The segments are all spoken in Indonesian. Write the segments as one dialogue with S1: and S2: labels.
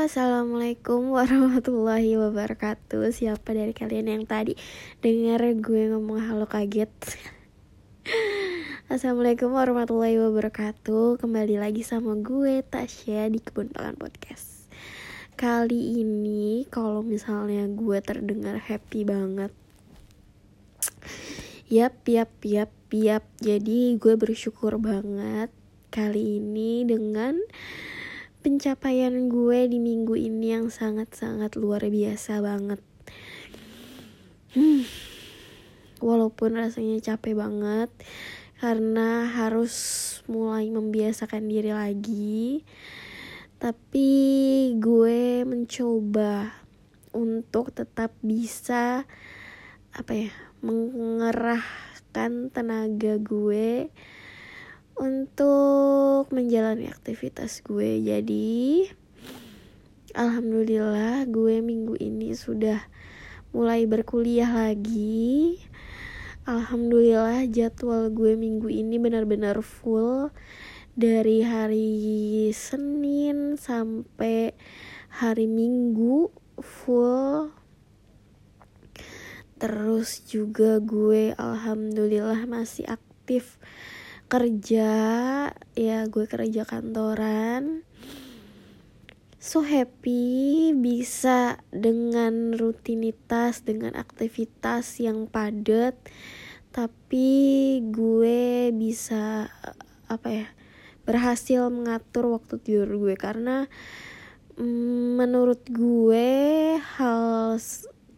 S1: assalamualaikum warahmatullahi wabarakatuh. Siapa dari kalian yang tadi dengar gue ngomong halo kaget? Assalamualaikum warahmatullahi wabarakatuh. Kembali lagi sama gue Tasya di Kebun Tangan Podcast. Kali ini kalau misalnya gue terdengar happy banget. Yap, yap, yap, yap. Jadi gue bersyukur banget kali ini dengan pencapaian gue di minggu ini yang sangat-sangat luar biasa banget. Hmm, walaupun rasanya capek banget karena harus mulai membiasakan diri lagi, tapi gue mencoba untuk tetap bisa apa ya mengerahkan tenaga gue untuk menjalani aktivitas gue. Jadi alhamdulillah gue minggu ini sudah mulai berkuliah lagi. Alhamdulillah jadwal gue minggu ini benar-benar full dari hari Senin sampai hari Minggu full terus juga gue alhamdulillah masih aktif kerja ya gue kerja kantoran. So happy bisa dengan rutinitas dengan aktivitas yang padat. Tapi gue bisa apa ya berhasil mengatur waktu tidur gue. Karena mm, menurut gue hal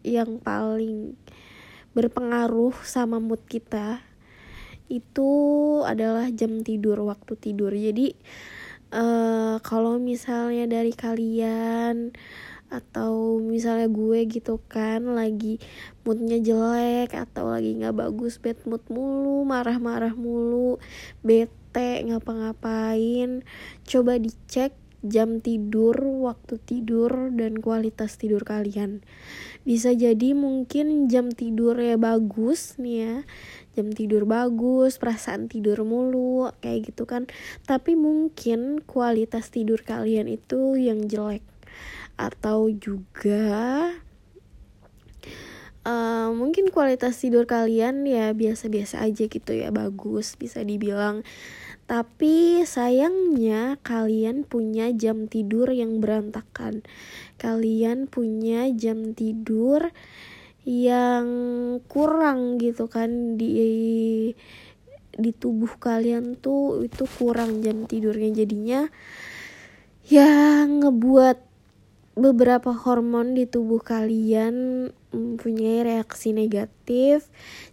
S1: yang paling berpengaruh sama mood kita itu adalah jam tidur waktu tidur jadi uh, kalau misalnya dari kalian atau misalnya gue gitu kan lagi moodnya jelek atau lagi nggak bagus bad mood mulu marah-marah mulu bete ngapa-ngapain coba dicek jam tidur, waktu tidur, dan kualitas tidur kalian. Bisa jadi mungkin jam tidur ya bagus nih ya, jam tidur bagus, perasaan tidur mulu, kayak gitu kan. Tapi mungkin kualitas tidur kalian itu yang jelek. Atau juga uh, mungkin kualitas tidur kalian ya biasa-biasa aja gitu ya, bagus bisa dibilang tapi sayangnya kalian punya jam tidur yang berantakan. Kalian punya jam tidur yang kurang gitu kan di di tubuh kalian tuh itu kurang jam tidurnya. Jadinya yang ngebuat beberapa hormon di tubuh kalian mempunyai reaksi negatif.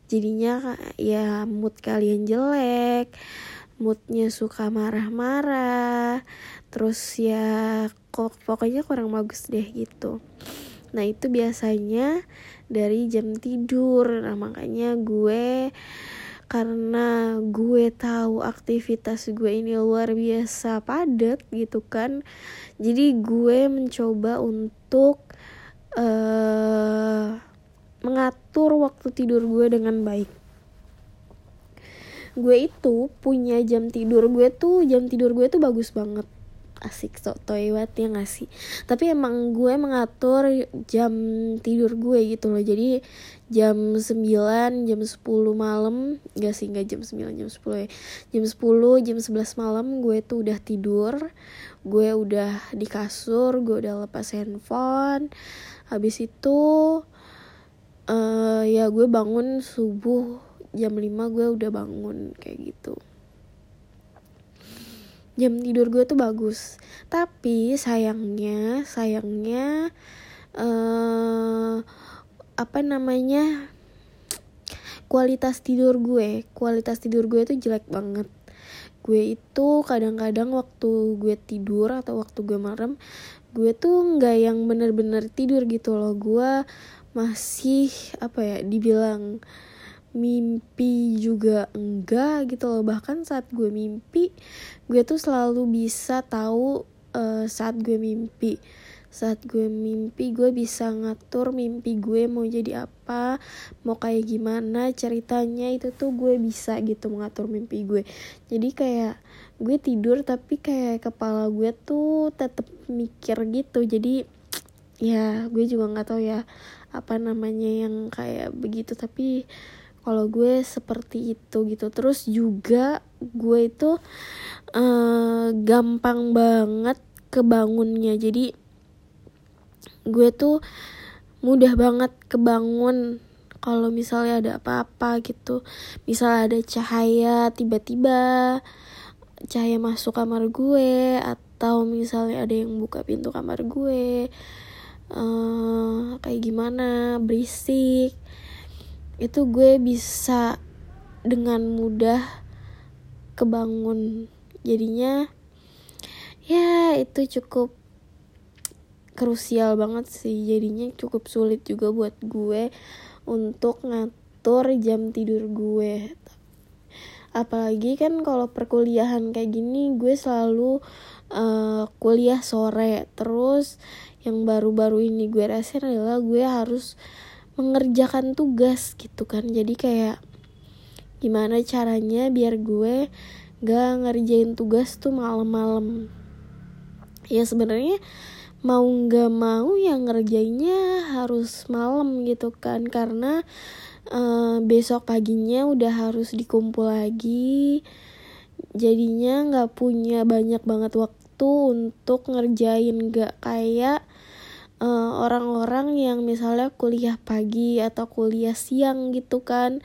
S1: Jadinya ya mood kalian jelek moodnya suka marah-marah terus ya kok pokoknya kurang bagus deh gitu. Nah itu biasanya dari jam tidur. Nah makanya gue karena gue tahu aktivitas gue ini luar biasa padat gitu kan jadi gue mencoba untuk uh, mengatur waktu tidur gue dengan baik. Gue itu punya jam tidur gue tuh jam tidur gue tuh bagus banget asik so toilet ya gak sih? Tapi emang gue mengatur jam tidur gue gitu loh. Jadi jam 9 jam 10 malam gak sih gak jam 9 jam 10 ya. Jam 10 jam 11 malam gue tuh udah tidur. Gue udah di kasur gue udah lepas handphone. Habis itu uh, ya gue bangun subuh. Jam 5 gue udah bangun kayak gitu jam tidur gue tuh bagus. Tapi sayangnya sayangnya uh, apa namanya kualitas tidur gue kualitas tidur gue tuh jelek banget. Gue itu kadang-kadang waktu gue tidur atau waktu gue merem gue tuh nggak yang bener-bener tidur gitu loh. Gue masih apa ya dibilang mimpi juga enggak gitu loh. Bahkan saat gue mimpi gue tuh selalu bisa tahu uh, saat gue mimpi. Saat gue mimpi gue bisa ngatur mimpi gue mau jadi apa mau kayak gimana ceritanya. Itu tuh gue bisa gitu mengatur mimpi gue. Jadi kayak gue tidur tapi kayak kepala gue tuh tetep mikir gitu. Jadi ya gue juga nggak tahu ya apa namanya yang kayak begitu. Tapi kalau gue seperti itu gitu. Terus juga gue itu uh, gampang banget kebangunnya. Jadi gue tuh mudah banget kebangun kalau misalnya ada apa-apa gitu. Misalnya ada cahaya tiba-tiba cahaya masuk kamar gue atau misalnya ada yang buka pintu kamar gue uh, kayak gimana berisik itu gue bisa dengan mudah kebangun. Jadinya ya itu cukup krusial banget sih. Jadinya cukup sulit juga buat gue untuk ngatur jam tidur gue. Apalagi kan kalau perkuliahan kayak gini gue selalu uh, kuliah sore. Terus yang baru-baru ini gue rasain adalah gue harus mengerjakan tugas gitu kan. Jadi kayak gimana caranya biar gue gak ngerjain tugas tuh malam-malam. Ya sebenarnya mau nggak mau yang ngerjainnya harus malam gitu kan. Karena uh, besok paginya udah harus dikumpul lagi. Jadinya nggak punya banyak banget waktu untuk ngerjain. Nggak kayak eh, orang-orang uh, yang misalnya kuliah pagi atau kuliah siang gitu kan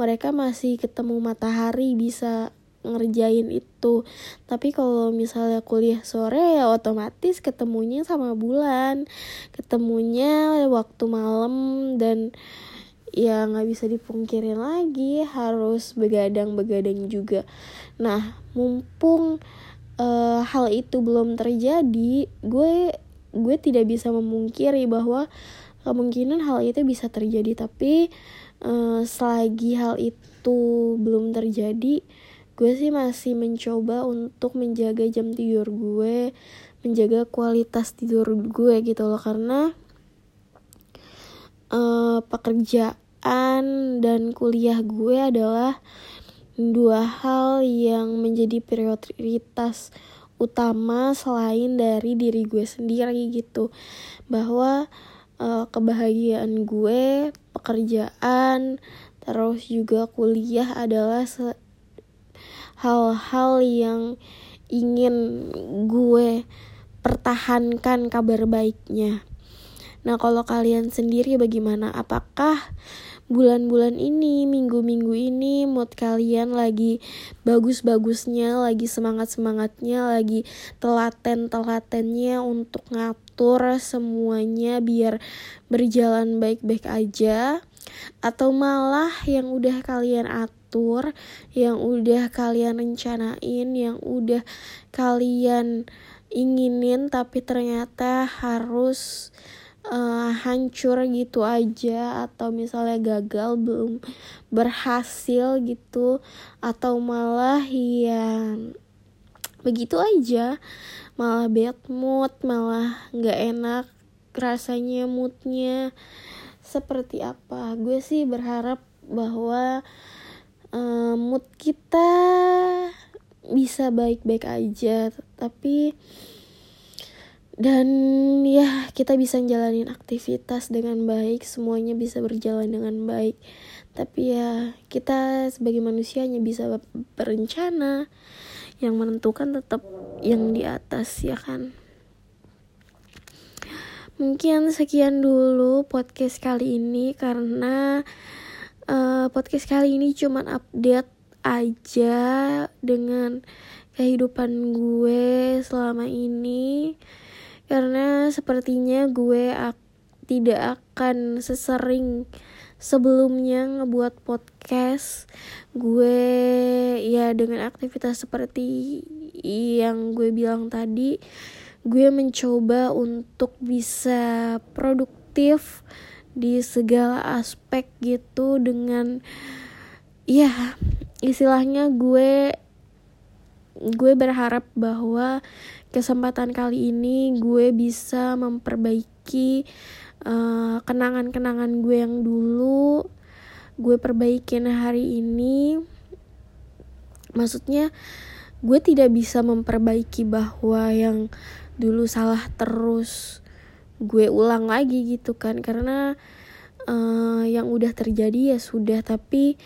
S1: mereka masih ketemu matahari bisa ngerjain itu. Tapi kalau misalnya kuliah sore ya otomatis ketemunya sama bulan ketemunya waktu malam dan ya nggak bisa dipungkirin lagi harus begadang-begadang juga. Nah mumpung uh, hal itu belum terjadi gue gue tidak bisa memungkiri bahwa kemungkinan hal itu bisa terjadi. Tapi uh, selagi hal itu belum terjadi gue sih masih mencoba untuk menjaga jam tidur gue menjaga kualitas tidur gue gitu loh. Karena uh, pekerjaan dan kuliah gue adalah dua hal yang menjadi prioritas utama selain dari diri gue sendiri gitu bahwa uh, kebahagiaan gue pekerjaan terus juga kuliah adalah hal-hal yang ingin gue pertahankan kabar baiknya. Nah, kalau kalian sendiri bagaimana? Apakah bulan-bulan ini, minggu-minggu ini mood kalian lagi bagus-bagusnya, lagi semangat-semangatnya, lagi telaten-telatennya untuk ngatur semuanya biar berjalan baik-baik aja? Atau malah yang udah kalian atur yang udah kalian rencanain, yang udah kalian inginin tapi ternyata harus uh, hancur gitu aja atau misalnya gagal belum berhasil gitu atau malah yang begitu aja. Malah bad mood malah nggak enak rasanya moodnya. Seperti apa? Gue sih berharap bahwa uh, mood kita bisa baik-baik aja. Tapi dan ya kita bisa jalanin aktivitas dengan baik semuanya bisa berjalan dengan baik. Tapi ya kita sebagai manusia hanya bisa berencana yang menentukan tetap yang di atas ya kan? Mungkin sekian dulu podcast kali ini karena uh, podcast kali ini cuman update aja dengan kehidupan gue selama ini karena sepertinya gue ak tidak akan sesering sebelumnya ngebuat podcast. Gue ya dengan aktivitas seperti yang gue bilang tadi gue mencoba untuk bisa produktif di segala aspek gitu dengan ya istilahnya gue gue berharap bahwa kesempatan kali ini gue bisa memperbaiki kenangan kenangan-kenangan gue yang dulu gue perbaikin hari ini. Maksudnya gue tidak bisa memperbaiki bahwa yang dulu salah terus gue ulang lagi gitu kan. Karena uh, yang udah terjadi ya sudah tapi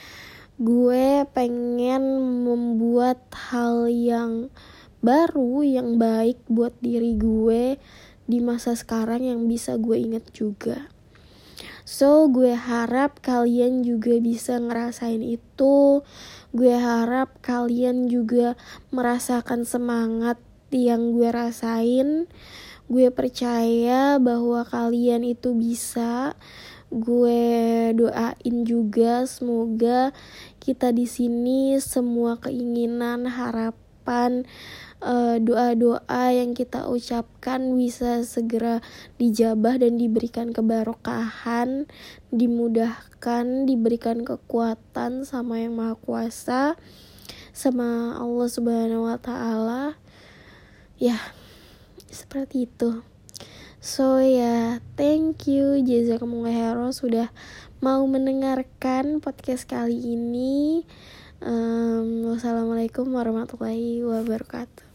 S1: gue pengen membuat hal yang baru yang baik buat diri gue di masa sekarang yang bisa gue inget juga. So gue harap kalian juga bisa ngerasain itu. Gue harap kalian juga merasakan semangat yang gue rasain. Gue percaya bahwa kalian itu bisa Gue doain juga semoga kita di sini semua keinginan, harapan, uh, doa-doa yang kita ucapkan bisa segera dijabah dan diberikan kebarokahan, dimudahkan, diberikan kekuatan sama yang Maha Kuasa, sama Allah Subhanahu wa taala. Ya, seperti itu. So ya, yeah, thank you jazakumullah khairan sudah mau mendengarkan podcast kali ini. Um, wassalamualaikum warahmatullahi wabarakatuh.